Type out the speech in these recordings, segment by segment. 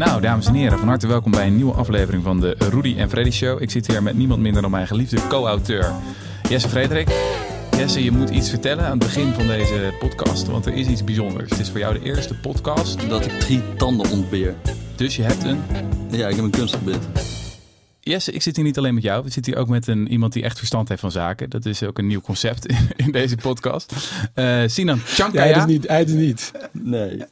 Nou, dames en heren, van harte welkom bij een nieuwe aflevering van de Rudy en Freddy Show. Ik zit hier met niemand minder dan mijn geliefde co-auteur Jesse Frederik. Jesse, je moet iets vertellen aan het begin van deze podcast, want er is iets bijzonders. Het is voor jou de eerste podcast. Dat ik drie tanden ontbeer. Dus je hebt een... Ja, ik heb een kunstgebied. Jesse, ik zit hier niet alleen met jou. We zitten hier ook met een, iemand die echt verstand heeft van zaken. Dat is ook een nieuw concept in, in deze podcast. Uh, Sinan Chankaya. Ja, hij is niet. Hij is niet. Nee.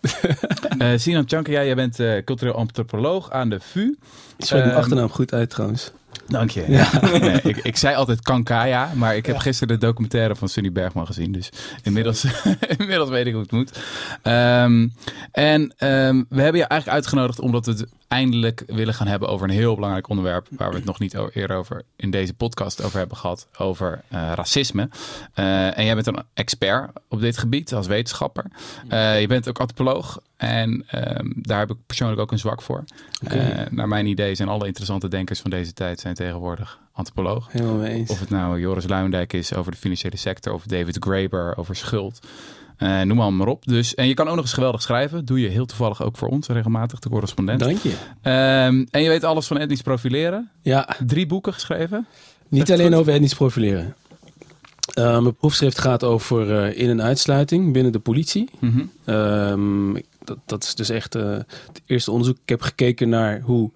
Uh, Sinan Chankaya, jij bent uh, cultureel antropoloog aan de VU. Ik spreek mijn achternaam goed uit trouwens. Dank je. Ja. Nee, ik, ik, zei altijd Kankaya, maar ik heb ja. gisteren de documentaire van Sunny Bergman gezien. Dus inmiddels, inmiddels weet ik hoe het moet. Um, en um, we hebben je eigenlijk uitgenodigd omdat we het eindelijk willen gaan hebben over een heel belangrijk onderwerp. Waar we het nog niet eerder over in deze podcast over hebben gehad. Over uh, racisme. Uh, en jij bent een expert op dit gebied als wetenschapper. Uh, je bent ook antropoloog. En um, daar heb ik persoonlijk ook een zwak voor. Okay. naar mijn idee zijn alle interessante denkers van deze tijd zijn tegenwoordig antropoloog. Helemaal mee eens. Of het nou Joris Luijendijk is over de financiële sector. Of David Graeber over schuld. Uh, noem maar, maar op. Dus, en je kan ook nog eens geweldig schrijven. Doe je heel toevallig ook voor ons, regelmatig, de correspondent. Dank je. Um, en je weet alles van etnisch profileren. Ja. Drie boeken geschreven. Niet alleen over etnisch profileren. Uh, mijn proefschrift gaat over uh, in- en uitsluiting binnen de politie. Mm -hmm. um, dat, dat is dus echt uh, het eerste onderzoek. Ik heb gekeken naar hoe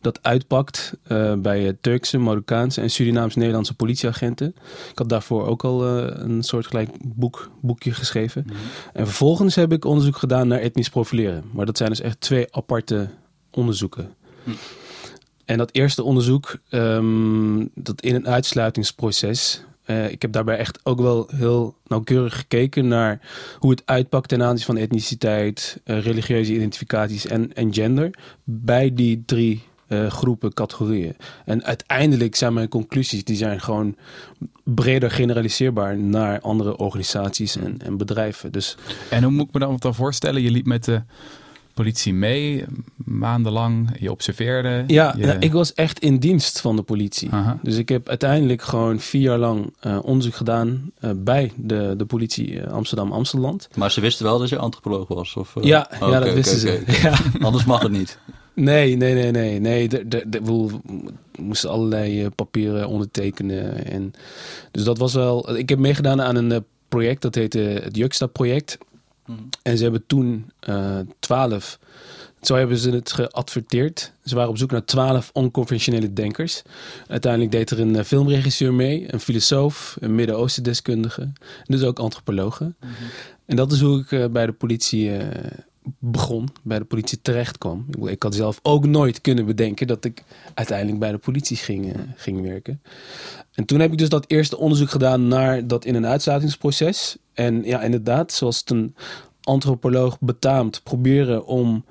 dat uitpakt uh, bij Turkse, Marokkaanse en Surinaams-Nederlandse politieagenten. Ik had daarvoor ook al een soortgelijk boek, boekje geschreven. Mhm. Mm -hmm. En vervolgens heb ik onderzoek gedaan naar etnisch profileren. Maar dat zijn dus echt twee aparte onderzoeken. Hm. En dat eerste onderzoek, um, dat in- en uitsluitingsproces, uh, ik heb daarbij echt ook wel heel nauwkeurig gekeken naar hoe het uitpakt ten aanzien van etniciteit, uh, religieuze identificaties en, en gender bij die drie uh, groepen, categorieën. En uiteindelijk zijn mijn conclusies, die zijn gewoon breder generaliseerbaar naar andere organisaties en, en bedrijven. Dus, en hoe moet ik me dan, dan voorstellen? Je liep met de politie mee, maandenlang, je observeerde. Ja, je... nou, ik was echt in dienst van de politie. Aha. Dus ik heb uiteindelijk gewoon vier jaar lang uh, onderzoek gedaan uh, bij de, de politie uh, Amsterdam-Amsteland. Maar ze wisten wel dat je antropoloog was? Of, ja, oh, ja, dat wisten okay, ze. Okay. Ja. Anders mag het niet. Nee, nee, nee, nee. nee. De, de, de, we moesten allerlei papieren ondertekenen. En, dus dat was wel... Ik heb meegedaan aan een project, dat heette het Juksta-project. Mm. En ze hebben toen uh, twaalf, zo hebben ze het geadverteerd. Ze waren op zoek naar twaalf onconventionele denkers. Uiteindelijk deed er een uh, filmregisseur mee, een filosoof, een Midden-Oosten deskundige. En dus ook antropologen. Mm -hmm. En dat is hoe ik uh, bij de politie begon, bij de politie terecht kwam. Ik, had zelf ook nooit kunnen bedenken dat ik uiteindelijk bij de politie ging, ging werken. En toen heb ik dus dat eerste onderzoek gedaan naar dat in- en uitsluitingsproces. En ja, inderdaad, zoals een antropoloog betaamt, proberen om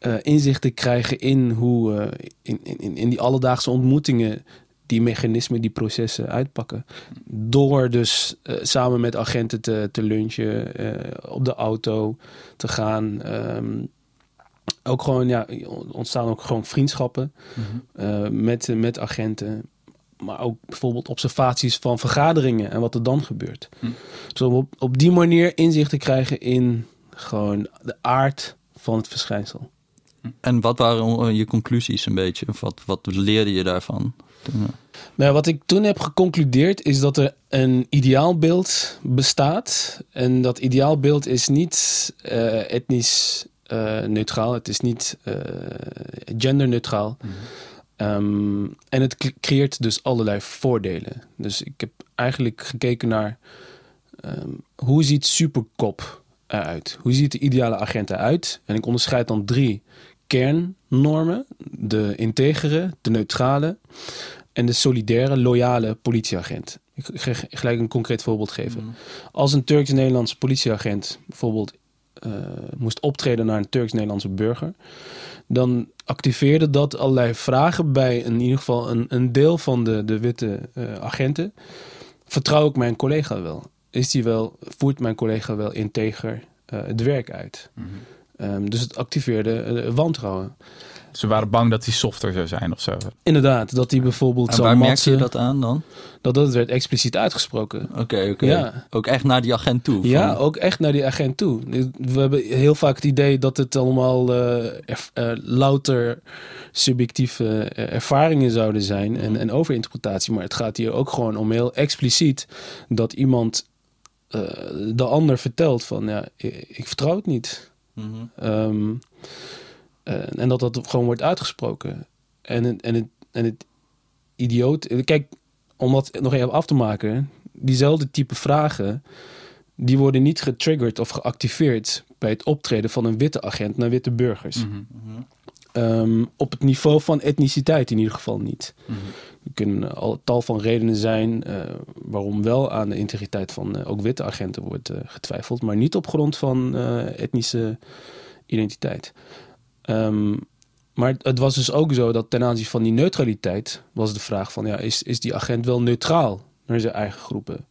uh, inzicht te krijgen in hoe uh, in, in, in die alledaagse ontmoetingen die mechanismen, die processen uitpakken. Door dus uh, samen met agenten te, te lunchen, op de auto te gaan. Um, ook gewoon, ja, ontstaan ook gewoon vriendschappen mm -hmm. met, met agenten maar ook bijvoorbeeld observaties van vergaderingen en wat er dan gebeurt. Hm. Dus om op, op die manier inzicht te krijgen in gewoon de aard van het verschijnsel. En wat waren je conclusies een beetje? Of wat, wat leerde je daarvan? Nou, wat ik toen heb geconcludeerd is dat er een ideaalbeeld bestaat. En dat ideaalbeeld is niet uh, etnisch uh, neutraal. Het is niet uh, genderneutraal. Hm. Um, en het creëert dus allerlei voordelen. Dus ik heb eigenlijk gekeken naar um, hoe ziet superkop eruit? Hoe ziet de ideale agent eruit? En ik onderscheid dan drie kernnormen. De integere, de neutrale en de solidaire, loyale politieagent. Ik ga gelijk een concreet voorbeeld geven. Mm. Als een Turks-Nederlandse politieagent bijvoorbeeld uh, moest optreden naar een Turks-Nederlandse burger, dan activeerde dat allerlei vragen bij in ieder geval een, een deel van de, de witte uh, agenten. Vertrouw ik mijn collega wel? Is die wel, voert mijn collega wel integer uh, het werk uit? Mm -hmm. Ehm, dus het activeerde eh, wantrouwen. Ze waren bang dat hij softer zou zijn of zo. Inderdaad, dat hij bijvoorbeeld En zou waar merk matsen. je dat aan dan? Dat dat werd expliciet uitgesproken. Oké, oké. Ja. Ook echt naar die agent toe? Ja, van- ook echt naar die agent toe. We hebben heel vaak het idee dat het allemaal eh, erf- eh, louter subjectieve ervaringen zouden zijn en, en overinterpretatie. Maar het gaat hier ook gewoon om heel expliciet dat iemand eh, de ander vertelt van ja, ik, ik vertrouw het niet. Mhm. Ehm, eh, en dat dat gewoon wordt uitgesproken. En, en, het, en het idioot. Kijk, om dat nog even af te maken. Diezelfde type vragen. die worden niet getriggerd of geactiveerd. bij het optreden van een witte agent naar witte burgers. Ehm, op het niveau van etniciteit in ieder geval niet. Er kunnen al tal van redenen zijn eh, waarom wel aan de integriteit van eh, ook witte agenten wordt eh, getwijfeld, maar niet op grond van etnische identiteit. Ehm, maar het, was dus ook zo dat ten aanzien van die neutraliteit was de vraag van ja, is, is die agent wel neutraal naar zijn eigen groepen?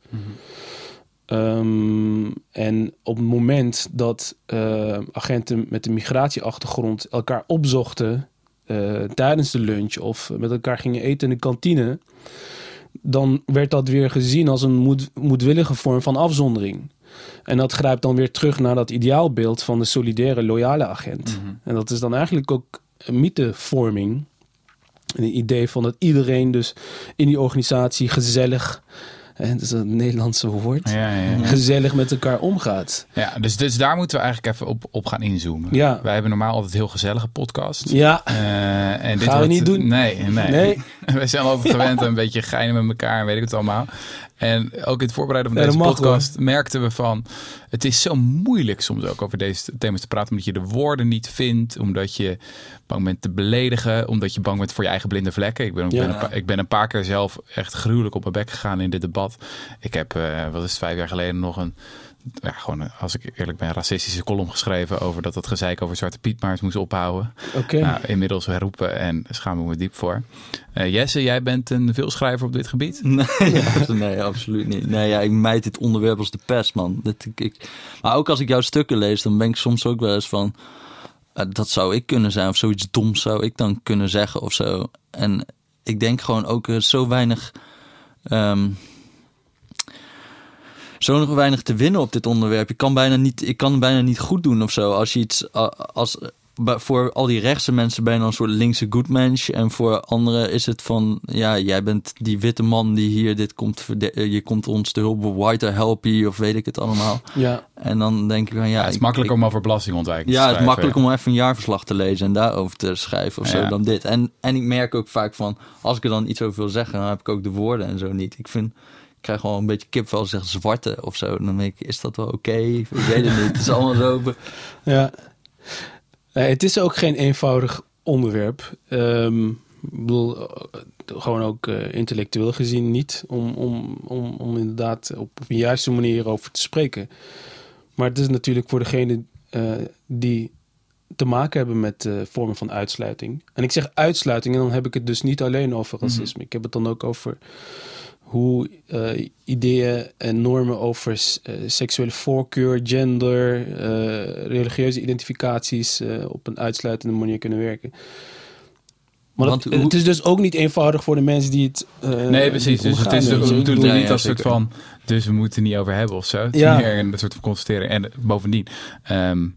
Ehm, en op het moment dat eh, agenten met een migratieachtergrond elkaar opzochten eh, tijdens de lunch of met elkaar gingen eten in de kantine, dan werd dat weer gezien als een moed, moedwillige vorm van afzondering. En dat grijpt dan weer terug naar dat ideaalbeeld van de solidaire, loyale agent. En dat is dan eigenlijk ook een mythevorming. Een idee van dat iedereen dus in die organisatie gezellig, dat is een Nederlandse woord, Ja, ja, ja. gezellig met elkaar omgaat. ja dus, dus daar moeten we eigenlijk even op, op gaan inzoomen. Ja. Wij hebben normaal altijd heel gezellige podcasts. Ja, Eh, en dit Gaan we wordt- niet doen. Nee, nee. Nee. we zijn altijd gewend een beetje geinen met elkaar en weet ik het allemaal. En ook in het voorbereiden van Ja, deze podcast merkten we van... het is zo moeilijk soms ook over deze thema's te praten... omdat je de woorden niet vindt, omdat je bang bent te beledigen... omdat je bang bent voor je eigen blinde vlekken. Ik ben, Ja. ben, een, paar, ik ben een paar keer zelf echt gruwelijk op mijn bek gegaan in dit debat. Ik heb, eh, wat is het, vijf jaar geleden nog een... Ja, gewoon, eh, als ik eerlijk ben, een racistische column geschreven... over dat het gezeik over Zwarte Piet maar eens moest ophouden. oké. Nou, inmiddels herroepen en schamen we me diep voor. Eh, Jesse, jij bent een veelschrijver op dit gebied. Nee, nee, absoluut niet. Nee, ja, ik mijd dit onderwerp als de pest, man. Dat, ik, ik- maar ook als ik jouw stukken lees, dan ben ik soms ook wel eens van... eh, dat zou ik kunnen zijn, of zoiets doms zou ik dan kunnen zeggen of zo. En ik denk gewoon ook zo weinig... ehm, zo nog weinig te winnen op dit onderwerp. Je kan bijna niet, ik kan het bijna niet goed doen of zo. Als je iets, als, voor al die rechtse mensen ben je dan een soort linkse goodmensch. En voor anderen is het van, ja, jij bent die witte man die hier dit komt, je komt ons te hulp, white help je, of weet ik het allemaal. Ja, En dan denk ik van, ja, Ja, het is ik- makkelijk ik- om over belastingontwijking te ja, het is makkelijk om even een jaarverslag te lezen en daarover te schrijven of zo Ja. dan dit. En, en ik merk ook vaak van, als ik er dan iets over wil zeggen, dan heb ik ook de woorden en zo niet. Ik vind, ik krijg gewoon een beetje kip als zeggen zwarte of zo. Dan denk ik, is dat wel oké? Ik weet het niet. Het is allemaal zo. ja. Nee, het is ook geen eenvoudig onderwerp. Ehm, ik bedoel, eh, gewoon ook eh, intellectueel gezien niet. Om, om, om, om inderdaad op een juiste manier over te spreken. Maar het is natuurlijk voor degene eh, die te maken hebben met vormen van uitsluiting. En ik zeg uitsluiting en dan heb ik het dus niet alleen over racisme. Ik heb het dan ook over hoe eh, ideeën en normen over eh, seksuele voorkeur, gender, eh, religieuze identificaties eh, op een uitsluitende manier kunnen werken. Maar Want het, hoe- het is dus ook niet eenvoudig voor de mensen die het. eh, Nee, precies. Dus het is we doen ja, niet ja, als soort van, dus we moeten het niet over hebben of zo. Het is Ja. meer een soort van constatering. En bovendien, ehm,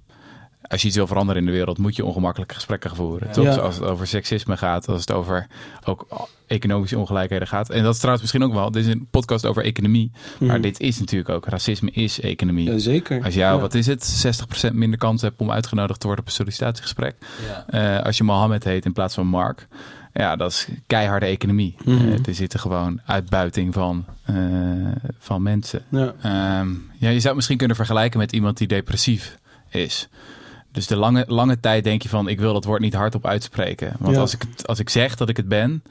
als je iets wil veranderen in de wereld, moet je ongemakkelijke gesprekken voeren. Toch? Ja. Als het over seksisme gaat, als het over ook economische ongelijkheden gaat. En dat is trouwens misschien ook wel, dit is een podcast over economie. Maar Mhm. dit is natuurlijk ook, racisme is economie. Ja, zeker. Als jou, Ja. wat is het, 60% minder kans hebt om uitgenodigd te worden op een sollicitatiegesprek. Ja. Eh, als je Mohammed heet in plaats van Mark. Ja, dat is keiharde economie. Mhm. Eh, er zitten gewoon uitbuiting van, eh, van mensen. Ja. Ehm, ja, je zou het misschien kunnen vergelijken met iemand die depressief is. Dus de lange, lange tijd denk je van, ik wil dat woord niet hardop uitspreken. Want Ja. als, ik het, als ik zeg dat ik het ben,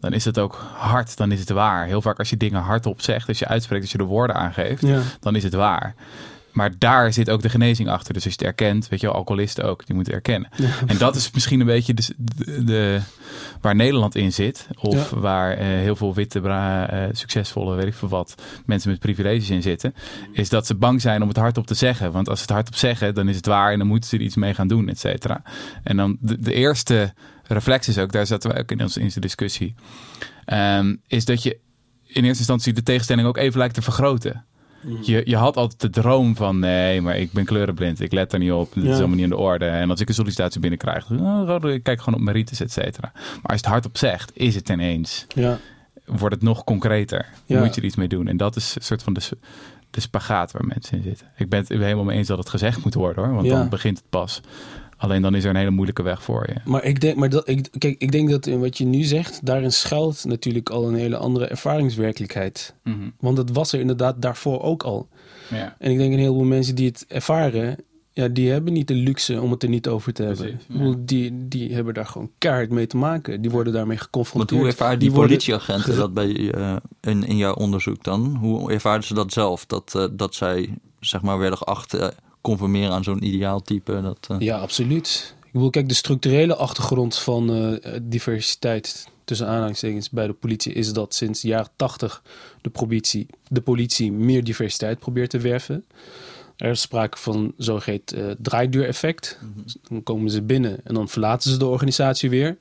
dan is het ook hard, dan is het waar. Heel vaak als je dingen hardop zegt, als je uitspreekt, als je de woorden aangeeft, Ja. dan is het waar. Maar daar zit ook de genezing achter. Dus als je het erkent, weet je wel, alcoholisten ook, die moeten erkennen. En dat is misschien een beetje de, de, de- waar Nederland in zit. Of Ja. waar eh, heel veel witte, bra- eh, succesvolle, weet ik veel wat, mensen met privileges in zitten. Is dat ze bang zijn om het hardop te zeggen. Want als ze het hardop zeggen, dan is het waar en dan moeten ze er iets mee gaan doen, et cetera. En dan de, de eerste reflex is ook, daar zaten we ook in onze, in onze discussie, ehm, is dat je in eerste instantie de tegenstelling ook even lijkt te vergroten. Je, je had altijd de droom van nee, maar ik ben kleurenblind. Ik let er niet op. Dit is Ja. allemaal niet in de orde. En als ik een sollicitatie binnenkrijg, dan, oh, ik kijk gewoon op merites, et cetera. Maar als je het hardop zegt, is het ineens. Ja, Wordt het nog concreter. Ja. Moet je er iets mee doen. En dat is een soort van de, de spagaat waar mensen in zitten. Ik ben het helemaal mee eens dat het gezegd moet worden hoor. Want Ja. dan begint het pas. Alleen dan is er een hele moeilijke weg voor je. maar ik denk, maar dat, ik, kijk, ik denk dat in wat je nu zegt, daarin schuilt natuurlijk al een hele andere ervaringswerkelijkheid. Want dat was er inderdaad daarvoor ook al. Ja. En ik denk een heleboel mensen die het ervaren, ja, die hebben niet de luxe om het er niet over te hebben. Precies, die, die hebben daar gewoon keihard mee te maken. Die worden daarmee geconfronteerd. hoe ervaren die, politieagenten dat bij, eh, in, in jouw onderzoek dan? Hoe ervaren ze dat zelf? Dat, eh, dat zij zeg maar werden geacht te conformeren aan zo'n ideaaltype? Dat, eh, Ja, absoluut. Ik bedoel, kijk, de structurele achtergrond van eh, diversiteit tussen aanhalingstekens bij de politie is dat sinds de jaren 80 de politie, de politie meer diversiteit probeert te werven. Er is sprake van zogeheten eh draaideureffect. Dus dan komen ze binnen en dan verlaten ze de organisatie weer.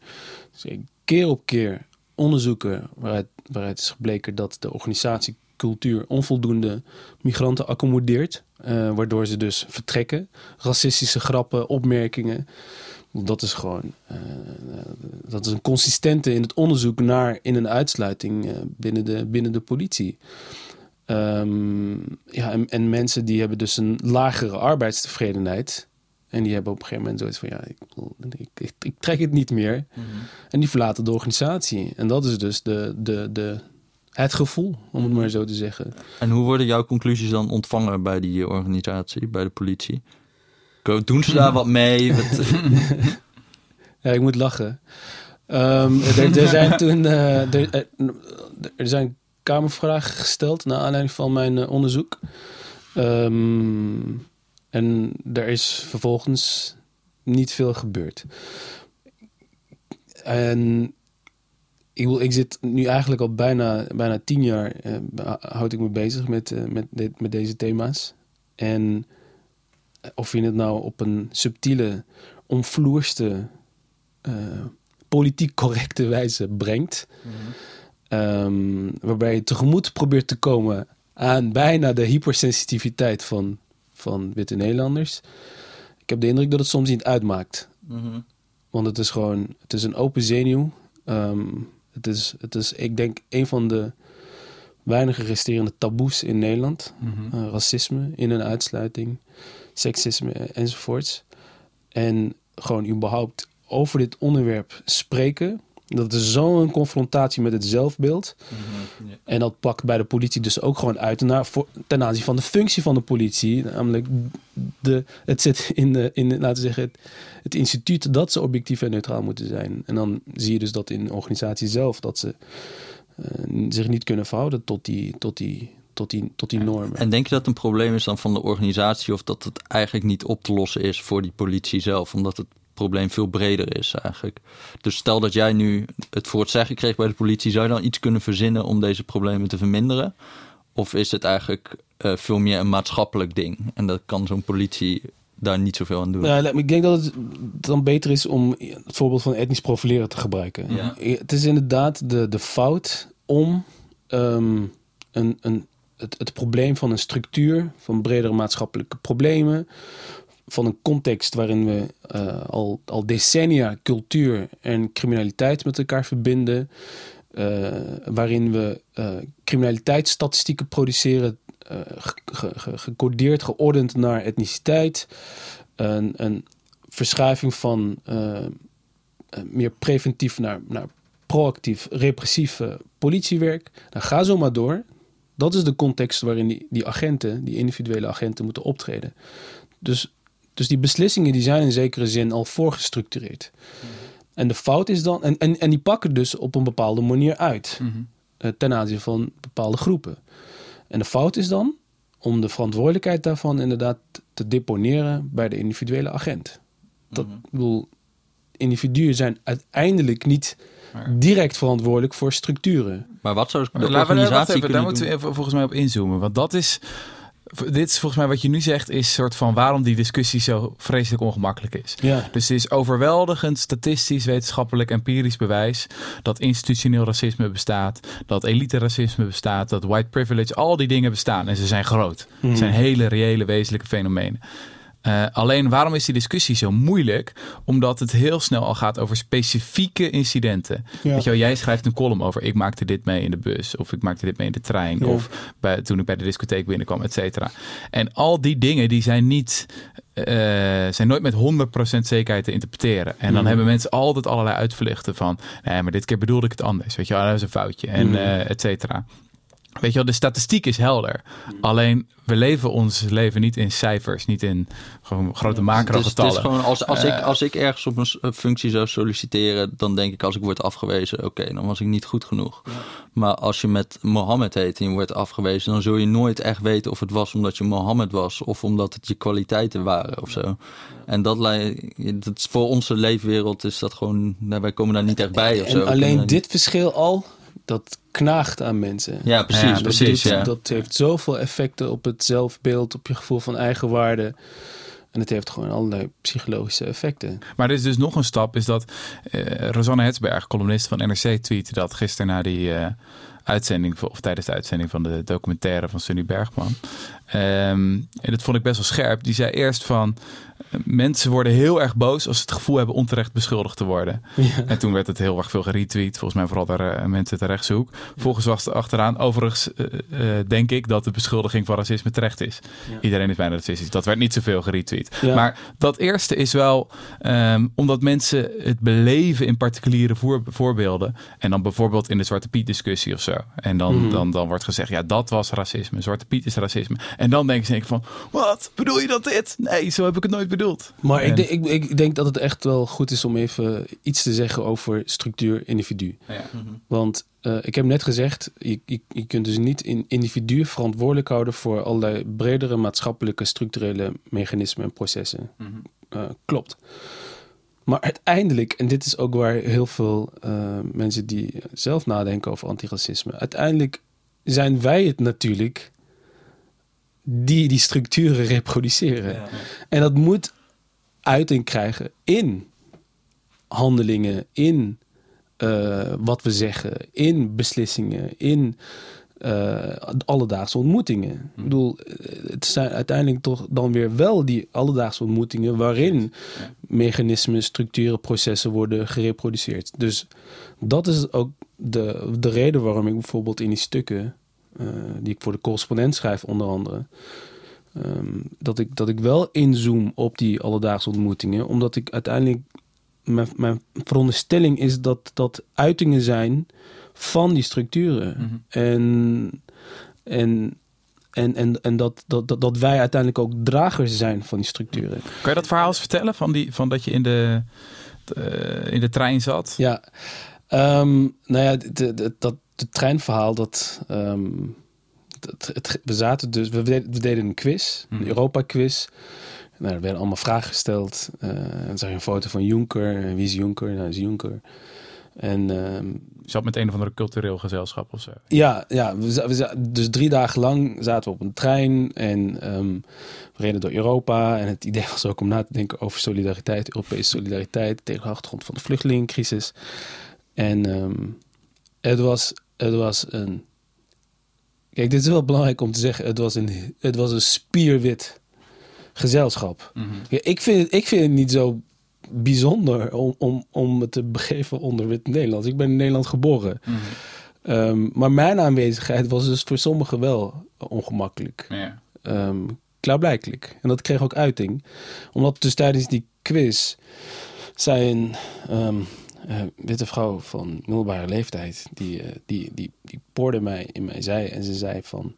Dus keer op keer onderzoeken waaruit, waaruit is gebleken dat de organisatiecultuur onvoldoende migranten accommodeert. Eh, waardoor ze dus vertrekken. Racistische grappen, opmerkingen. Dat is gewoon eh, dat is een consistente in het onderzoek naar in- en uitsluiting eh, binnen, de, binnen de politie. Ehm, ja, en, en mensen die hebben dus een lagere arbeidstevredenheid. En die hebben op een gegeven moment zoiets van, ja, ik, ik, ik, ik trek het niet meer. En die verlaten de organisatie. En dat is dus de, de, de, het gevoel, om het maar zo te zeggen. En hoe worden jouw conclusies dan ontvangen bij die organisatie, bij de politie? Doen ze daar wat mee? Wat, Ja, ik moet lachen. Ehm, er, er zijn toen eh, er, er, er zijn kamervragen gesteld naar aanleiding van mijn eh, onderzoek. Ehm, en er is vervolgens niet veel gebeurd. En ik, wil, ik zit nu eigenlijk al bijna, bijna tien jaar eh, houd ik me bezig met, eh, met, dit- met deze thema's. En of je het nou op een subtiele, omvloerste eh, politiek correcte wijze brengt. Ehm, waarbij je tegemoet probeert te komen aan bijna de hypersensitiviteit van, van witte Nederlanders. Ik heb de indruk dat het soms niet uitmaakt. Mhm. Want het is gewoon, het is een open zenuw. Ehm, het, is, het is, ik denk, een van de weinige resterende taboes in Nederland. Eh, racisme, in- en uitsluiting, seksisme enzovoorts. En gewoon überhaupt over dit onderwerp spreken. Dat is zo'n confrontatie met het zelfbeeld. En dat pakt bij de politie dus ook gewoon uit naar, voor, ten aanzien van de functie van de politie. Namelijk, de, het zit in, de, in de, laten we zeggen, het, het instituut dat ze objectief en neutraal moeten zijn. En dan zie je dus dat in de organisatie zelf dat ze eh, zich niet kunnen verhouden tot die, tot die, tot die, tot die normen. En denk je dat het een probleem is dan van de organisatie of dat het eigenlijk niet op te lossen is voor die politie zelf, omdat het probleem veel breder is eigenlijk? Dus stel dat jij nu het voor het zeggen kreeg bij de politie, zou je dan iets kunnen verzinnen om deze problemen te verminderen? Of is het eigenlijk eh, veel meer een maatschappelijk ding en dat kan zo'n politie daar niet zoveel aan doen? Ja, ik denk dat het dan beter is om het voorbeeld van etnisch profileren te gebruiken. Ja. Het is inderdaad de, de fout om ehm, een, een, het, het probleem van een structuur, van bredere maatschappelijke problemen, van een context waarin we eh, al, al decennia cultuur en criminaliteit met elkaar verbinden, eh, waarin we eh, criminaliteitsstatistieken produceren, ge- ge- ge- gecodeerd, geordend naar etniciteit, een, een verschuiving van meer preventief naar, naar proactief, repressief politiewerk. Nou, ga zo maar door. Dat is de context waarin die, die agenten, die individuele agenten, moeten optreden. Dus, dus die beslissingen die zijn in zekere zin al voorgestructureerd. En de fout is dan, en, en, en die pakken dus op een bepaalde manier uit eh, ten aanzien van bepaalde groepen. En de fout is dan om de verantwoordelijkheid daarvan inderdaad te deponeren bij de individuele agent. Dat, Mhm. ik bedoel, individuen zijn uiteindelijk niet Maar- direct verantwoordelijk voor structuren. Maar wat zou de laten we- organisatie even, daar kunnen moeten we even volgens mij op inzoomen. Want dat is. Dit is volgens mij wat je nu zegt, is soort van waarom die discussie zo vreselijk ongemakkelijk is. Ja. Dus het is overweldigend statistisch, wetenschappelijk, empirisch bewijs dat institutioneel racisme bestaat, dat elite racisme bestaat, dat white privilege, al die dingen bestaan en ze zijn groot. Het zijn hele reële, wezenlijke fenomenen. Eh, alleen waarom is die discussie zo moeilijk? Omdat het heel snel al gaat over specifieke incidenten. Ja. Weet je wel, jij schrijft een column over ik maakte dit mee in de bus of ik maakte dit mee in de trein Ja. of bij, toen ik bij de discotheek binnenkwam, et cetera. En al die dingen die zijn niet eh, zijn nooit met 100% zekerheid te interpreteren. En dan Mhm. hebben mensen altijd allerlei uitvluchten van nee, maar dit keer bedoelde ik het anders. Weet je wel, dat is een foutje en Mhm. eh, et cetera. Weet je wel, de statistiek is helder. Alleen we leven ons leven niet in cijfers, niet in gewoon grote is, het macro-getallen. is gewoon, als, als, ik, Eh. als ik ergens op een functie zou solliciteren, dan denk ik als ik word afgewezen, oké, dan was ik niet goed genoeg. Maar als je met Mohammed heet en je wordt afgewezen, dan zul je nooit echt weten of het was omdat je Mohammed was of omdat het je kwaliteiten waren of zo. En dat, dat is voor onze leefwereld is dat gewoon, nou, wij komen daar niet echt bij of En zo. Kunnen alleen dit verschil al, dat knaagt aan mensen. Ja, precies, Ja, dat, precies. doet- ja. dat heeft zoveel effecten op het zelfbeeld, op je gevoel van eigenwaarde. En het heeft gewoon allerlei psychologische effecten. Maar er is dus nog een stap, is dat eh Rosanne Hetsberg, columnist van NRC, tweette dat gisteren na die eh, uitzending, of tijdens de uitzending van de documentaire van Sunny Bergman. Ehm, en dat vond ik best wel scherp. Die zei eerst van, mensen worden heel erg boos als ze het gevoel hebben onterecht beschuldigd te worden. En toen werd het heel erg veel geretweet, volgens mij vooral door eh, mensen uit de rechtshoek. Volgens was er achteraan, overigens eh, eh, denk ik dat de beschuldiging van racisme terecht is. Iedereen is bijna racistisch. Dat werd niet zoveel geretweet. Ja. Maar dat eerste is wel ehm, omdat mensen het beleven in particuliere voor- voorbeelden. En dan bijvoorbeeld in de Zwarte Piet discussie of zo. En dan, Mhm. dan, dan wordt gezegd, ja, dat was racisme. Zwarte Piet is racisme. En dan denken ze denk ik van, wat? Bedoel je dat dit? Nee, zo heb ik het nooit bedoeld. Maar ik, En- denk- ik, ik denk dat het echt wel goed is om even iets te zeggen over structuur individu. Ja. Want eh, ik heb net gezegd, je, je, je kunt dus niet in individuen verantwoordelijk houden voor allerlei bredere maatschappelijke structurele mechanismen en processen. Mhm. Eh, klopt. Maar uiteindelijk, en dit is ook waar heel veel eh, mensen die zelf nadenken over antiracisme, uiteindelijk zijn wij het natuurlijk die die structuren reproduceren. En dat moet uiting krijgen in handelingen, in eh, wat we zeggen, in beslissingen, in eh, alledaagse ontmoetingen. Ik bedoel, eh, het zijn uiteindelijk toch dan weer wel die alledaagse ontmoetingen waarin mechanismen, structuren, processen worden gereproduceerd. Dus dat is ook de, de reden waarom ik bijvoorbeeld in die stukken eh, die ik voor de correspondent schrijf, onder andere. ehm, dat, ik, dat ik wel inzoom op die alledaagse ontmoetingen, omdat ik uiteindelijk. Mijn, mijn veronderstelling is dat dat uitingen zijn van die structuren. Mhm. En, en, en, en, en dat, dat, dat, dat wij uiteindelijk ook dragers zijn van die structuren. Kan je dat verhaal eens vertellen? Van, die, van dat je in de, eh, in de trein zat? Ja, Ehm, nou ja, de, de, dat het treinverhaal, dat, ehm, dat het, we zaten dus, we deden, we deden een quiz, een Mhm. Europa-quiz. Nou, er werden allemaal vragen gesteld. Eh, dan zag je een foto van Juncker. Wie is Juncker? Nou, is Juncker. En ehm, zat met een of andere cultureel gezelschap of zo. ja, ja we, dus drie dagen lang zaten we op een trein en ehm, we reden door Europa. En het idee was ook om na te denken over solidariteit, Europese solidariteit tegen de achtergrond van de vluchtelingencrisis. En ehm, het, was, het was een. Kijk, dit is wel belangrijk om te zeggen. Het was een, het was een spierwit gezelschap. Ja, ik, vind ik vind het niet zo bijzonder om, om, om het te begeven onder wit Nederlands. Ik ben in Nederland geboren. Ehm, maar mijn aanwezigheid was dus voor sommigen wel ongemakkelijk. Ja. Ehm klaarblijkelijk. En dat kreeg ook uiting. Omdat dus tijdens die quiz zei een ehm, eh, witte vrouw van middelbare leeftijd... die, eh, die, die, die poorde mij in mijn zij en ze zei van...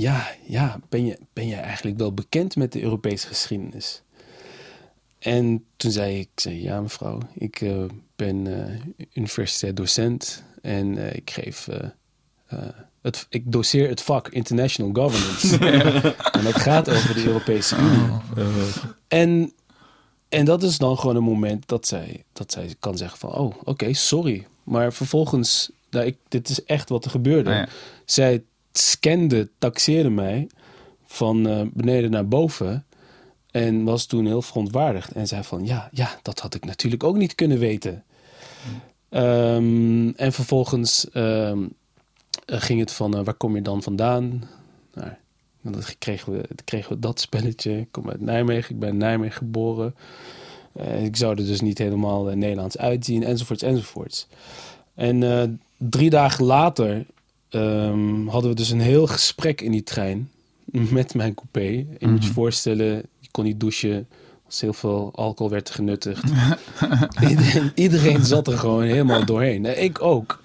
ja, ja ben, je, ben je eigenlijk wel bekend met de Europese geschiedenis? En toen zei ik, zei, ja mevrouw, ik eh, ben eh universitair docent en eh, ik geef het, ik doseer het vak International Governance. En dat gaat over de Europese Unie. En, en dat is dan gewoon een moment dat zij, dat zij kan zeggen van... oh, oké, sorry. Maar vervolgens, nou, ik, dit is echt wat er gebeurde. Ja. Zij scande, taxeerde mij van eh, beneden naar boven... En was toen heel verontwaardigd. En zei van, ja, ja, dat had ik natuurlijk ook niet kunnen weten. Ehm, en vervolgens ehm, eh, ging het van, eh, waar kom je dan vandaan? Nou, dan kregen we, kregen we dat spelletje. Ik kom uit Nijmegen, ik ben in Nijmegen geboren. Eh, ik zou er dus niet helemaal Nederlands uitzien, enzovoorts, enzovoorts. En drie dagen later ehm, hadden we dus een heel gesprek in die trein met mijn coupé. Je moet je voorstellen, je kon niet douchen. Als heel veel alcohol werd er genuttigd. iedereen, iedereen zat er gewoon helemaal doorheen. Ik ook.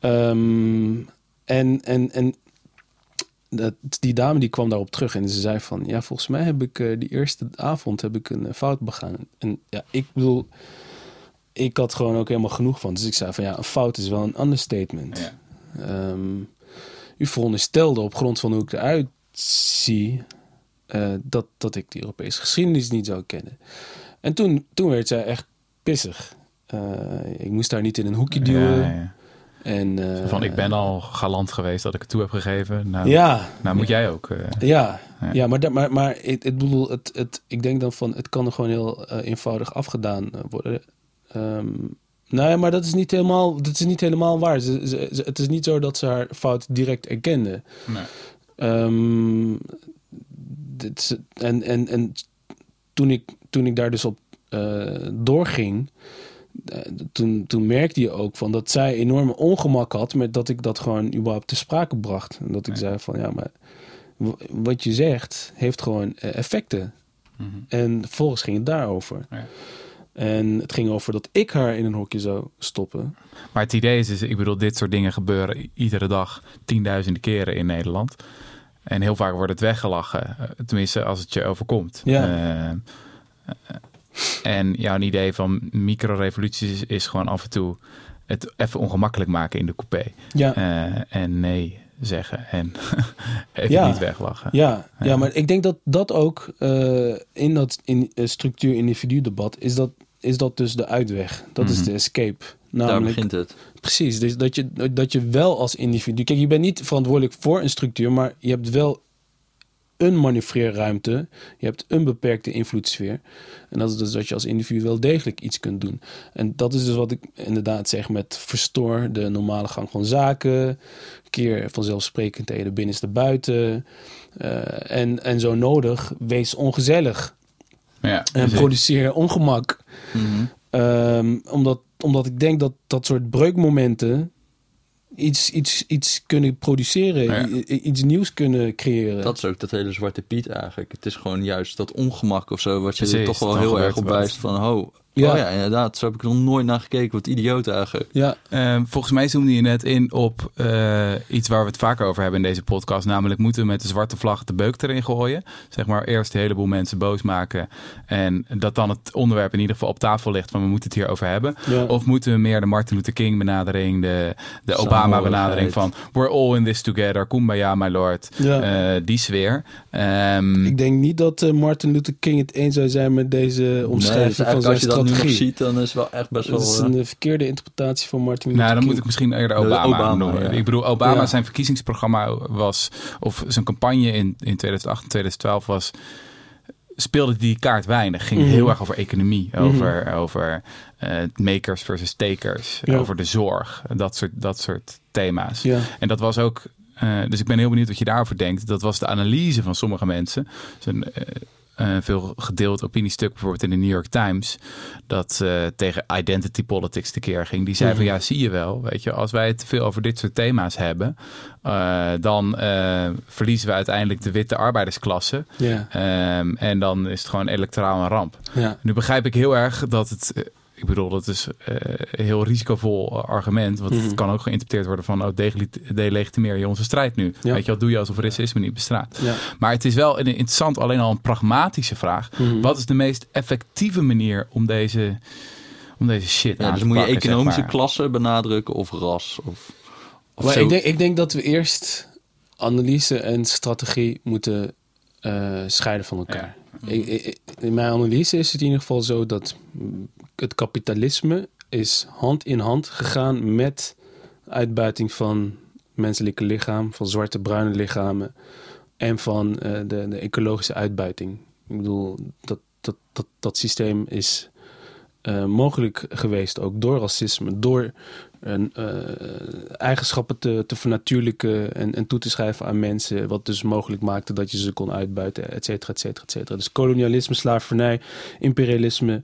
Ehm, en en, en dat, die dame die kwam daarop terug en ze zei van... Ja, volgens mij heb ik eh, die eerste avond heb ik een eh, fout begaan. En ja, ik bedoel... Ik had gewoon ook helemaal genoeg van. Dus ik zei van ja, een fout is wel een understatement. Ja. Ehm, u veronderstelde op grond van hoe ik eruit zie... eh, dat, dat ik de Europese geschiedenis niet zou kennen. En toen, toen werd zij echt pissig. Eh, ik moest daar niet in een hoekje duwen. Ja, ja. En, eh, Van ik ben al galant geweest dat ik het toe heb gegeven. Nou, Ja, nou moet jij ook. eh, ja, Ja. ja. maar, maar, maar ik, ik bedoel, het, het, ik denk dan van, het kan er gewoon heel eh, eenvoudig afgedaan eh, worden. Ehm nou ja, maar dat is niet helemaal, dat is niet helemaal waar. Ze, ze- ze- het is niet zo dat ze haar fout direct erkende. nee. Ehm, dit en, en, en toen, ik, toen ik daar dus op eh, doorging, eh, toen, toen merkte je ook van dat zij enorme ongemak had met dat ik dat gewoon überhaupt te sprake bracht. En dat ik zei van ja, maar wat je zegt heeft gewoon eh, effecten. Mhm. En vervolgens ging het daarover. Ja. En het ging over dat ik haar in een hokje zou stoppen. Maar het idee is, is, ik bedoel, dit soort dingen gebeuren iedere dag tienduizenden keren in Nederland. En heel vaak wordt het weggelachen. eh, Tenminste, als het je overkomt. Ja. Eh, eh, en jouw idee van microrevoluties is, is gewoon af en toe het even ongemakkelijk maken in de coupé. Ja, en nee zeggen en even Ja. niet weglachen. ja, Ja. ja, maar ik denk dat dat ook in dat in, eh, structuur-individu debat is dat, is dat dus de uitweg. Dat is Mhm. de escape. Daar Namelijk, begint het. Precies, dus dat je, dat je wel als individu... Kijk, je bent niet verantwoordelijk voor een structuur... maar je hebt wel een manoeuvreerruimte. Je hebt een beperkte invloedssfeer. En dat is dus dat je als individu wel degelijk iets kunt doen. En dat is dus wat ik inderdaad zeg met verstoor de normale gang van zaken. Keer vanzelfsprekendheden binnenste buiten. Eh, en, en zo nodig, wees ongezellig. Ja, En produceer ongemak. Mhm. Ehm, omdat, omdat ik denk dat dat soort breukmomenten iets, iets, iets kunnen produceren, Ja. iets nieuws kunnen creëren. Dat is ook dat hele zwarte piet eigenlijk. Het is gewoon juist dat ongemak of zo, wat je er toch wel heel erg op wijst van, oh, Ja. oh ja, inderdaad, zo heb ik er nog nooit naar gekeken. Wat idioot eigenlijk. ja, Ehm, volgens mij zoomde je net in op eh, iets waar we het vaker over hebben in deze podcast. Namelijk moeten we met de zwarte vlag de beuk erin gooien. Zeg maar eerst een heleboel mensen boos maken. En dat dan het onderwerp in ieder geval op tafel ligt van we moeten het hierover hebben. ja. Of moeten we meer de Martin Luther King benadering, de, de Obama benadering van we're all in this together, kumbaya my lord. Ja. Eh, die sfeer. Ehm, ik denk niet dat eh, Martin Luther King het eens zou zijn met deze Nee, dus omschrijving van zijn nu nog strategie. ziet, dan is wel echt best wel... dat is eh, een eh, verkeerde interpretatie van Martin Luther Nou, dan King. moet ik misschien eerder De Obama, Obama, noemen. ja. Ik bedoel, Obama, Ja. zijn verkiezingsprogramma was, of zijn campagne in, in 2008 en 2012 was, speelde die kaart weinig. Ging Mhm. heel erg over economie, Mhm. over, over eh, makers versus takers, Ja. over de zorg, dat soort, dat soort thema's. Ja, En dat was ook, eh, dus ik ben heel benieuwd wat je daarover denkt. Dat was de analyse van sommige mensen. Dus een, eh, veel gedeeld opiniestuk bijvoorbeeld in de New York Times. Dat eh, tegen identity politics tekeer ging. Die zei van Mhm. ja, zie je wel. Weet je, als wij het te veel over dit soort thema's hebben. eh, dan verliezen we uiteindelijk de witte arbeidersklasse. Ehm, en dan is het gewoon electoraal een ramp. ja. Nu begrijp ik heel erg dat het. Eh, Ik bedoel, dat is eh, een heel risicovol eh, argument. Want Mhm. het kan ook geïnterpreteerd worden van... oh, delegitimeer je onze strijd nu. Ja. Weet je wat, doe je alsof racisme niet bestaat. ja. Maar het is wel een interessant, alleen al een pragmatische vraag. Mhm. Wat is de meest effectieve manier om deze, om deze shit ja, aan dus te moet je zeg economische maar? klasse benadrukken of ras? Of, Of Maar ik denk, ik denk dat we eerst analyse en strategie moeten eh, scheiden van elkaar. In mijn analyse is het in ieder geval zo dat het kapitalisme is hand in hand gegaan met uitbuiting van menselijke lichaam, van zwarte bruine lichamen en van eh, de, de ecologische uitbuiting. Ik bedoel, dat, dat, dat, dat systeem is eh, mogelijk geweest ook door racisme, door een, eh, eigenschappen te, te vernatuurlijken en, en toe te schrijven aan mensen, wat dus mogelijk maakte dat je ze kon uitbuiten, et cetera, et cetera, et cetera. Dus kolonialisme, slavernij, imperialisme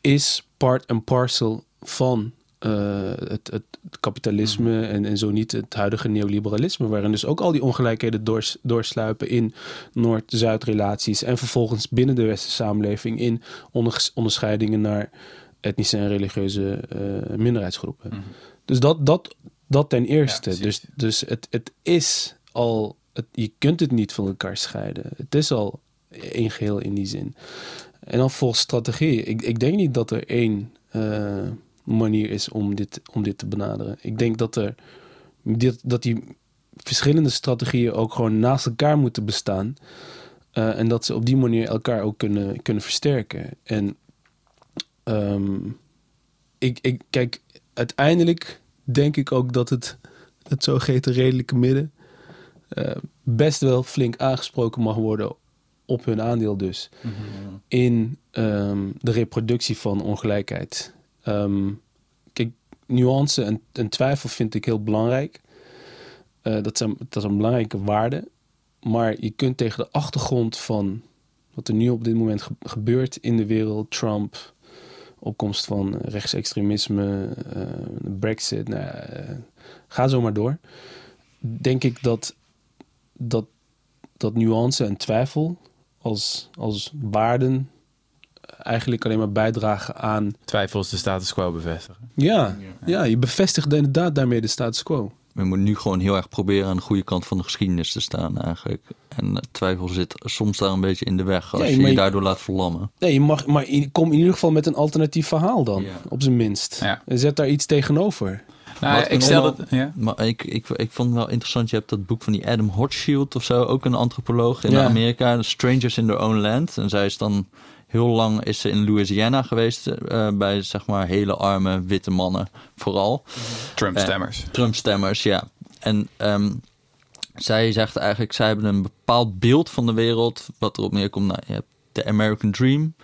is part and parcel van eh, het, het kapitalisme en, en zo niet het huidige neoliberalisme, waarin dus ook al die ongelijkheden doors, doorsluipen in Noord-Zuid relaties en vervolgens binnen de westerse samenleving in onder- onderscheidingen naar etnische en religieuze eh, minderheidsgroepen. Dus dat, dat, dat ten eerste. dus dus het, het is al, het, je kunt het niet van elkaar scheiden. Het is al één geheel in die zin. En dan volgens strategie. Ik, ik denk niet dat er één eh, manier is om dit, om dit te benaderen. Ik denk dat, er, dit, dat die verschillende strategieën ook gewoon naast elkaar moeten bestaan. Eh, en dat ze op die manier elkaar ook kunnen, kunnen versterken. En ehm, ik, ik, kijk, uiteindelijk denk ik ook dat het, het zogeheten redelijke midden eh, best wel flink aangesproken mag worden op hun aandeel dus. In ehm, de reproductie van ongelijkheid. Ehm, kijk, nuance en, twijfel vind ik heel belangrijk. Eh, dat, zijn, dat is een belangrijke waarde. Maar je kunt tegen de achtergrond van wat er nu op dit moment ge- gebeurt in de wereld, Trump, opkomst van rechtsextremisme, eh, Brexit, nou, eh, ga zo maar door. Denk ik dat, dat, dat nuance en twijfel als, als waarden eigenlijk alleen maar bijdragen aan. Twijfels de status quo bevestigen. Ja, ja, je bevestigt inderdaad daarmee de status quo. We moeten nu gewoon heel erg proberen aan de goede kant van de geschiedenis te staan eigenlijk. En eh, twijfel zit soms daar een beetje in de weg als je je daardoor laat verlammen. Nee, je mag, maar je- kom in ieder geval met een alternatief verhaal dan, Ja. op zijn minst. Ja. En zet daar iets tegenover. Nou, ik stel dat... Ja? Maar ik, ik, ik vond het wel interessant, je hebt dat boek van die Adam Hochschild of zo, ook een antropoloog in Ja. Amerika, Strangers in Their Own Land. En zij is dan heel lang is ze in Louisiana geweest eh, bij zeg maar hele arme witte mannen vooral. Trump-stemmers. Trump-stemmers, ja. En ehm, zij zegt eigenlijk, zij hebben een bepaald beeld van de wereld, wat erop neerkomt, nou, je hebt de American Dream.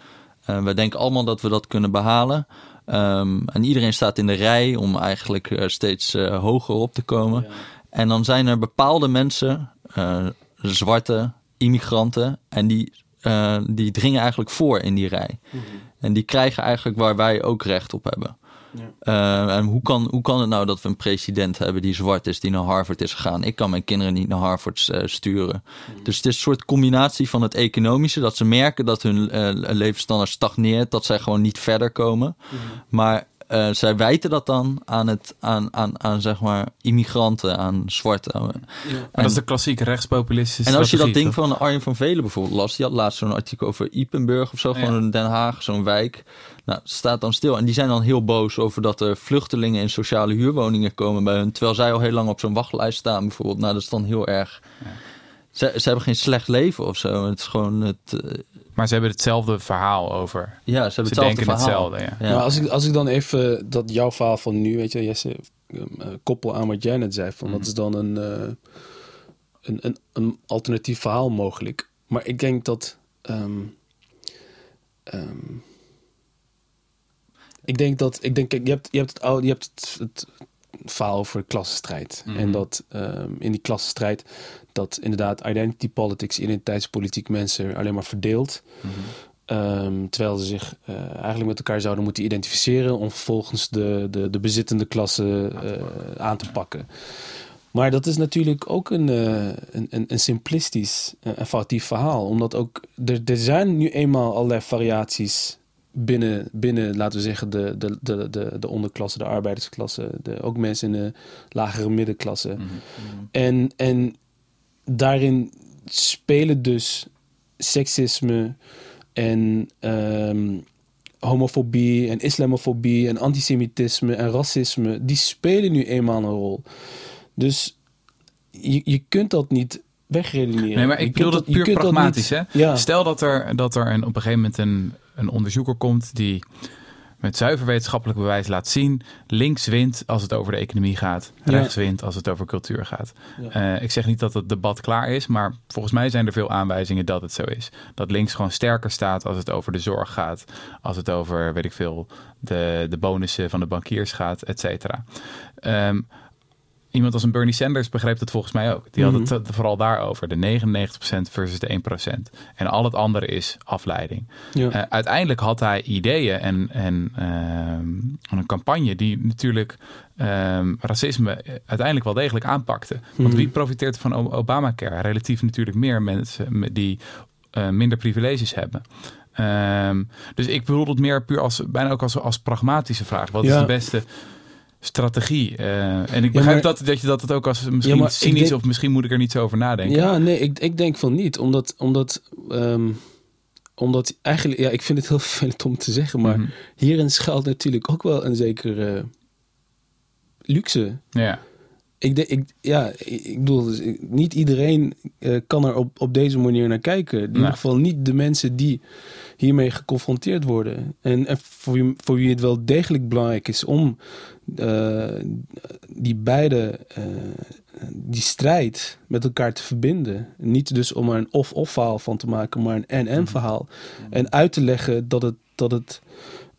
Eh wij denken allemaal dat we dat kunnen behalen. Ehm, en iedereen staat in de rij om eigenlijk eh, steeds eh, hoger op te komen. En dan zijn er bepaalde mensen, eh, zwarte immigranten, en die, eh, die dringen eigenlijk voor in die rij. En die krijgen eigenlijk waar wij ook recht op hebben. Eh, en hoe kan, hoe kan het nou dat we een president hebben die zwart is, die naar Harvard is gegaan? Ik kan mijn kinderen niet naar Harvard eh, sturen. Dus het is een soort combinatie van het economische, dat ze merken dat hun levensstandaard stagneert, dat zij gewoon niet verder komen. Maar eh, zij wijten dat dan aan, het, aan, aan, aan zeg maar immigranten, aan zwarte. Maar dat is de klassieke rechtspopulistische En als je dat ding toch? van Arjen van Velen bijvoorbeeld las, die had laatst zo'n artikel over Ipenburg of zo, Ja. gewoon in Den Haag, zo'n wijk. Nou, staat dan stil. En die zijn dan heel boos over dat er vluchtelingen in sociale huurwoningen komen bij hun, terwijl zij al heel lang op zo'n wachtlijst staan bijvoorbeeld. Nou, dat is dan heel erg. Ze, ze hebben geen slecht leven of zo. Het is gewoon het. Maar ze hebben hetzelfde verhaal over. ja, ze hebben Ze hetzelfde denken verhaal. hetzelfde, ja. Maar als ik, als ik dan even dat jouw verhaal van nu, weet je, Jesse, eh, koppel aan wat jij net zei, van Mhm. dat is dan een, eh, een, een, een alternatief verhaal mogelijk. Maar ik denk dat. ehm, ehm, ik denk dat. Ik denk, kijk, je hebt, je hebt, het, oude, je hebt het, het verhaal over klassenstrijd. Mhm. En dat ehm, in die klassenstrijd. dat inderdaad identity politics, identiteitspolitiek mensen alleen maar verdeelt. Mhm. Ehm, terwijl ze zich eh, eigenlijk met elkaar zouden moeten identificeren om vervolgens de, de, de bezittende klasse eh, aan te pakken. Maar dat is natuurlijk ook een, eh, een, een, een simplistisch en foutief verhaal. Omdat ook er, er zijn nu eenmaal allerlei variaties binnen, binnen laten we zeggen, de, de, de, de, de onderklasse, de arbeidersklasse. De, ook mensen in de lagere middenklasse. En, en daarin spelen dus seksisme en ehm, homofobie en islamofobie en antisemitisme en racisme, die spelen nu eenmaal een rol. Dus je, je kunt dat niet wegredeneren. Nee, maar ik bedoel dat puur dat pragmatisch. niet- hè? Ja. Stel dat er, dat er een, op een gegeven moment een, een onderzoeker komt die met zuiver wetenschappelijk bewijs laat zien. Links wint als het over de economie gaat. Ja. Rechts wint als het over cultuur gaat. Ja. Eh, ik zeg niet dat het debat klaar is, maar volgens mij zijn er veel aanwijzingen dat het zo is. Dat links gewoon sterker staat als het over de zorg gaat. Als het over, weet ik veel, de, de bonussen van de bankiers gaat, et cetera. Ehm, iemand als een Bernie Sanders begreep dat volgens mij ook. Die had het eh, vooral daarover. De 99% versus de 1%. En al het andere is afleiding. Ja. Eh, uiteindelijk had hij ideeën en, en ehm, een campagne die natuurlijk ehm, racisme uiteindelijk wel degelijk aanpakte. Want Mhm. wie profiteert van Obamacare? Relatief natuurlijk meer mensen met- die eh, minder privileges hebben. Ehm, dus ik bedoel het meer puur als bijna ook als, als pragmatische vraag. Wat is de beste strategie? Eh, en ik Ja, begrijp maar- dat, dat je dat het ook als misschien Ja, cynisch denk- of misschien moet ik er niet zo over nadenken. Ja, nee, ik, ik denk van niet. Omdat, omdat, ehm, omdat eigenlijk, ja, ik vind het heel vervelend om te zeggen, maar Mhm. hierin schuilt natuurlijk ook wel een zekere luxe. ja. Ik, ik, ja, ik bedoel, dus, ik- niet iedereen eh, kan er op, op deze manier naar kijken. In Nee. ieder geval niet de mensen die hiermee geconfronteerd worden. En, en voor, wie, voor wie het wel degelijk belangrijk is om eh, die beide, eh, die strijd met elkaar te verbinden. Niet dus om er een of-of verhaal van te maken, maar een en-en verhaal. En uit te leggen dat het, dat het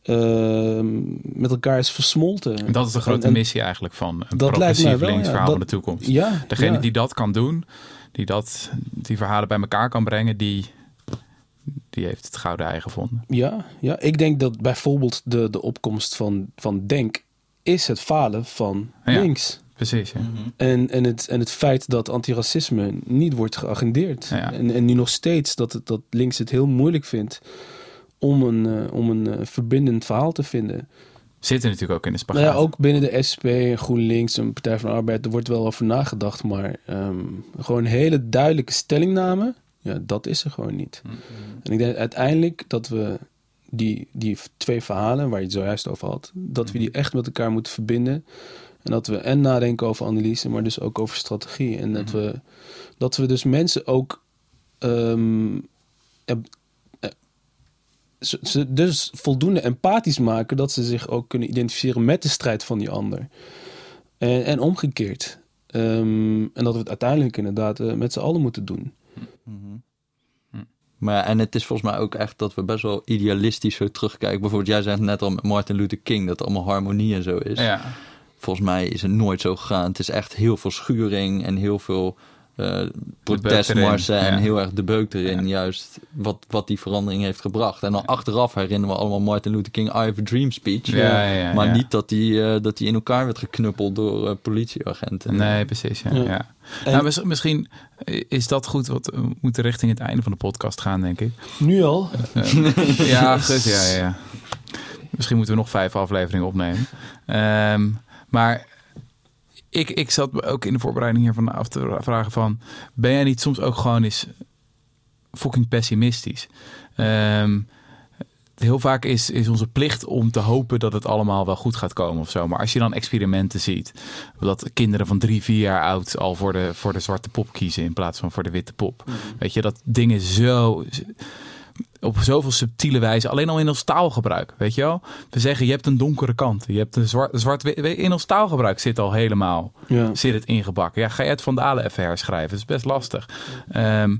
ehm, met elkaar is versmolten. En dat is de grote En- en- missie eigenlijk van een Dat progressief wel, links ja. verhaal Dat- van de toekomst. Ja, Degene ja. die dat kan doen, die dat, die verhalen bij elkaar kan brengen, die, die heeft het gouden ei gevonden. Ja, ja, ik denk dat bijvoorbeeld de, de opkomst van, van Denk is het falen van Ja. links. Precies. Ja. En, en, het, en het feit dat antiracisme niet wordt geagendeerd. Ja. En, en nu nog steeds dat, het, dat links het heel moeilijk vindt om een, eh, om een eh, verbindend verhaal te vinden. Zitten natuurlijk ook in de spagaat. Nou ja, ook binnen de SP, en GroenLinks en Partij van de Arbeid, er wordt wel over nagedacht. Maar ehm, gewoon hele duidelijke stellingname, ja, dat is er gewoon niet. En ik denk uiteindelijk dat we die, die twee verhalen waar je het zojuist over had, dat we die echt met elkaar moeten verbinden. En dat we en nadenken over analyse, maar dus ook over strategie. En dat, we, dat we dus mensen ook. eh, ze, ze dus voldoende empathisch maken dat ze zich ook kunnen identificeren met de strijd van die ander. En, en omgekeerd. Ehm, en dat we het uiteindelijk inderdaad eh, met z'n allen moeten doen. Maar ja, en het is volgens mij ook echt dat we best wel idealistisch zo terugkijken. Bijvoorbeeld, jij zei het net al met Martin Luther King, dat het allemaal harmonie en zo is. Ja. Volgens mij is het nooit zo gegaan. Het is echt heel veel schuring en heel veel eh, protestmarsen erin, en ja. heel erg de beuk erin. Ja. Juist wat, wat die verandering heeft gebracht. En dan achteraf herinneren we allemaal Martin Luther King I have a dream speech. Ja, ja, ja, maar ja. niet dat die, eh, dat die in elkaar werd geknuppeld door eh, politieagenten. Nee, precies. Ja, Ja. ja. En- Nou, mis- misschien is dat goed. Wat we moeten richting het einde van de podcast gaan, denk ik. Nu al? Eh, ja, goed, ja, ja, ja. Misschien moeten we nog vijf afleveringen opnemen. Ehm, maar ik, ik zat me ook in de voorbereiding hiervan af te vragen van... ben jij niet soms ook gewoon eens fucking pessimistisch? Ehm, heel vaak is, is onze plicht om te hopen dat het allemaal wel goed gaat komen of zo. Maar als je dan experimenten ziet, dat kinderen van drie, vier jaar oud al voor de, voor de zwarte pop kiezen in plaats van voor de witte pop. Weet je, dat dingen zo op zoveel subtiele wijze, alleen al in ons taalgebruik, weet je wel? We zeggen, je hebt een donkere kant, je hebt een zwart, zwart in ons taalgebruik zit al helemaal, Ja. zit het ingebakken. Ja, ga je het Van Dalen even herschrijven, dat is best lastig. Ehm,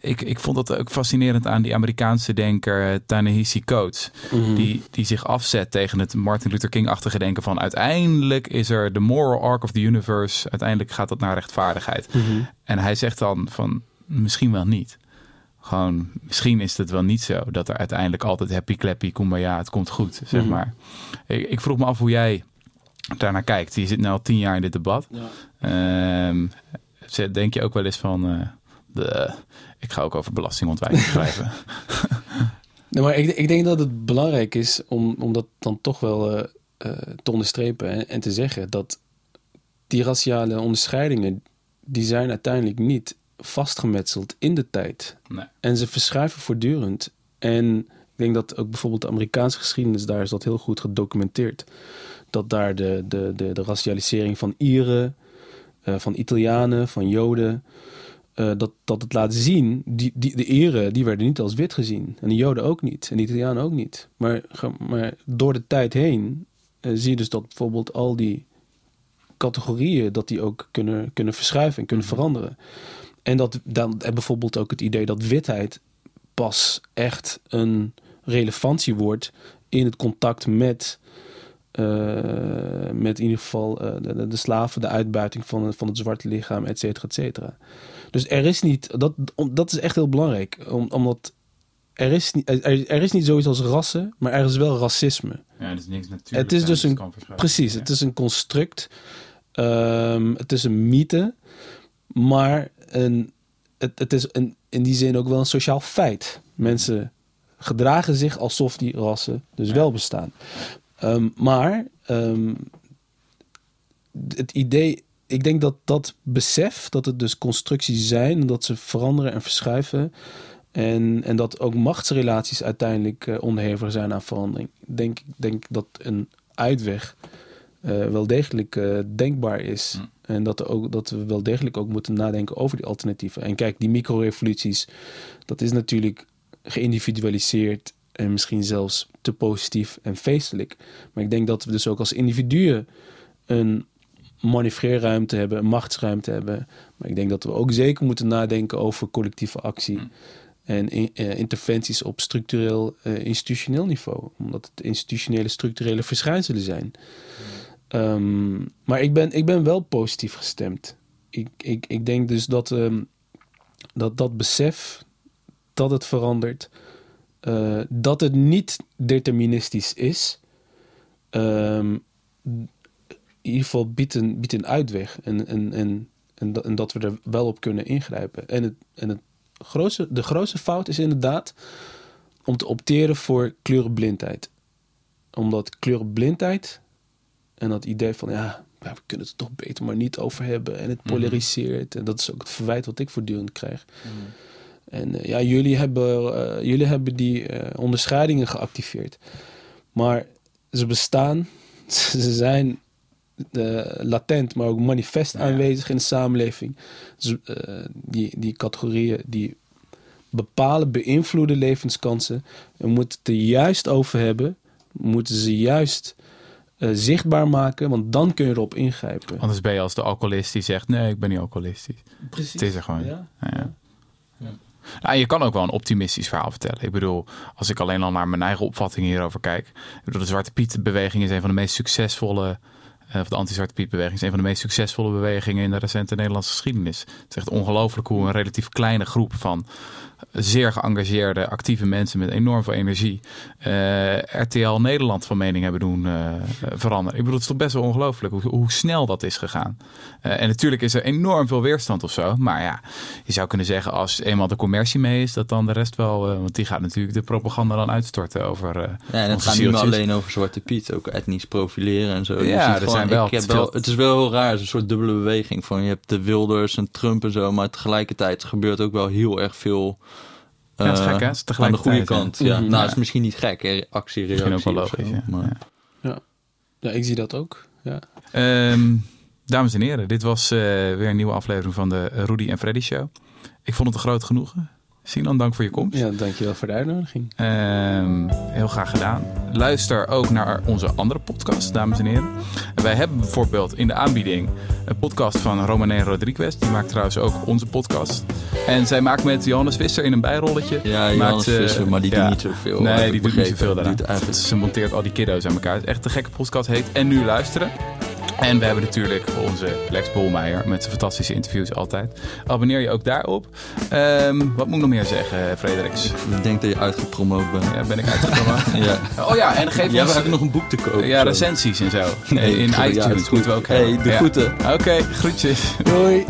ik, ik vond dat ook fascinerend aan die Amerikaanse denker eh, Ta-Nehisi Coates, Mhm. die, die zich afzet tegen het Martin Luther King-achtige denken van uiteindelijk is er de moral arc of the universe, uiteindelijk gaat dat naar rechtvaardigheid. Mhm. En hij zegt dan van misschien wel niet. Gewoon, misschien is het wel niet zo dat er uiteindelijk altijd happy clappy, kumbaya, het komt goed, zeg Mhm. maar. Ik, ik vroeg me af hoe jij daarnaar kijkt. Je zit nu al tien jaar in dit debat. Ehm, denk je ook wel eens van, eh, de, ik ga ook over belastingontwijking schrijven. Nee, maar ik, ik denk dat het belangrijk is om, om dat dan toch wel eh, eh, te onderstrepen en, en te zeggen dat die raciale onderscheidingen, die zijn uiteindelijk niet vastgemetseld in de tijd. Nee. En ze verschuiven voortdurend. En ik denk dat ook bijvoorbeeld de Amerikaanse geschiedenis, daar is dat heel goed gedocumenteerd. Dat daar de, de, de, de racialisering van Ieren eh, van Italianen, van Joden. eh, dat, dat het laat zien, die, die, de eren die werden niet als wit gezien. En de Joden ook niet. En de Italianen ook niet. Maar, maar door de tijd heen eh, zie je dus dat bijvoorbeeld al die categorieën... dat die ook kunnen, kunnen verschuiven en kunnen veranderen. En dat dan en bijvoorbeeld ook het idee dat witheid pas echt een relevantie wordt in het contact met, eh, met in ieder geval eh, de, slaven, de uitbuiting van, het- van het zwarte lichaam, et cetera, et cetera. Dus er is niet, dat, om- dat is echt heel belangrijk, om, omdat er is, niet, er, er is niet zoiets als rassen, maar er is wel racisme. Ja, dat is niks natuurlijk. Het is dus een, precies, het is een construct, Ehm, het is een mythe, maar een, het, het is een, in die zin ook wel een sociaal feit. Mensen gedragen zich alsof die rassen dus wel bestaan. Ehm, maar ehm, het idee, ik denk dat dat besef, dat het dus constructies zijn, dat ze veranderen en verschuiven. En, en dat ook machtsrelaties uiteindelijk eh, onderhevig zijn aan verandering. Ik denk, ik denk dat een uitweg eh, wel degelijk eh, denkbaar is. Mm. En dat, er ook, dat we wel degelijk ook moeten nadenken over die alternatieven. En kijk, die microrevoluties, dat is natuurlijk geïndividualiseerd en misschien zelfs te positief en feestelijk. Maar ik denk dat we dus ook als individuen een manoeuvreerruimte hebben, een machtsruimte hebben. Maar ik denk dat we ook zeker moeten nadenken over collectieve actie. Mm. En in- eh, interventies op structureel, eh, institutioneel niveau. Omdat het institutionele, structurele verschijnselen zijn. Ehm, maar ik ben, ik ben wel positief gestemd. Ik, ik, ik denk dus dat, ehm, dat dat besef dat het verandert, eh, dat het niet deterministisch is, ehm, in ieder geval biedt een, biedt een uitweg. En, en, en, en dat we er wel op kunnen ingrijpen. En, het, en het grootste, de grootste fout is inderdaad om te opteren voor kleurenblindheid. Omdat kleurenblindheid en dat idee van ja, we kunnen het er toch beter maar niet over hebben. En het polariseert. En dat is ook het verwijt wat ik voortdurend krijg. En eh, ja, jullie hebben, eh, jullie hebben die eh, onderscheidingen geactiveerd. Maar ze bestaan, ze zijn latent, maar ook manifest Ja. aanwezig in de samenleving. Eh, die, die categorieën die bepalen, beïnvloeden levenskansen. We moeten het er juist over hebben. We moeten ze juist eh, zichtbaar maken, want dan kun je erop ingrijpen. Anders ben je als de alcoholist die zegt, nee, ik ben niet alcoholistisch. Precies. Het is er gewoon. Ja. Ja. Nou, je kan ook wel een optimistisch verhaal vertellen. Ik bedoel, als ik alleen al naar mijn eigen opvatting hierover kijk. Bedoel, de Zwarte Piet beweging is een van de meest succesvolle... eh, Of de anti-Zwarte Piet beweging is een van de meest succesvolle bewegingen in de recente Nederlandse geschiedenis. Het is echt ongelooflijk hoe een relatief kleine groep van zeer geëngageerde, actieve mensen met enorm veel energie eh, RTL Nederland van mening hebben doen eh, veranderen. Ik bedoel, het is toch best wel ongelooflijk hoe, hoe snel dat is gegaan. Eh, en natuurlijk is er enorm veel weerstand of zo. Maar ja, je zou kunnen zeggen als eenmaal de commercie mee is, dat dan de rest wel, want die gaat natuurlijk de propaganda dan uitstorten over. Ja, en het gaat niet alleen over Zwarte Piet, ook etnisch profileren en zo. Ja, er gewoon- zijn wel ik heb veel- wel. Het is wel heel raar, het is een soort dubbele beweging van je hebt de Wilders en Trump en zo, maar tegelijkertijd gebeurt ook wel heel erg veel. Ja, dat is eh, gek, hè? Het is aan de goede hè? kant. Ja. Mhm. Nou, Ja. is misschien niet gek, hè? actie, Misschien ook wel reactie logisch. zo, Ja. maar- Ja. Ja, ik zie dat ook. Ja. Ehm, dames en heren, dit was eh, weer een nieuwe aflevering van de Rudy en Freddy Show. Ik vond het een groot genoegen. Sinan, dank voor je komst. ja, dankjewel voor de uitnodiging. Ehm, heel graag gedaan. Luister ook naar onze andere podcast, dames en heren. Wij hebben bijvoorbeeld in de aanbieding een podcast van Romané Rodriguez. Die maakt trouwens ook onze podcast. En zij maakt met Johannes Visser in een bijrolletje. Ja, maakt, Johannes eh, Visser, maar die ja. doet niet zoveel. Nee, die doet niet zoveel daaraan. Ze monteert al die kiddo's aan elkaar. Het is echt een gekke podcast. Heet En Nu Luisteren. En we hebben natuurlijk onze Lex Bolmeijer met zijn fantastische interviews altijd. Abonneer je ook daarop. Ehm, wat moet ik nog meer zeggen, Fredericks? Ik denk dat je uitgepromoot bent. Ja, ben ik uitgekomen? Ja. Oh ja, en geef Jij ons... hebt ook nog een boek te kopen. Ja, recensies en zo. Nee, in ja, iTunes moeten we ook Hey, hebben. de Ja. groeten. Oké, groetjes. Doei!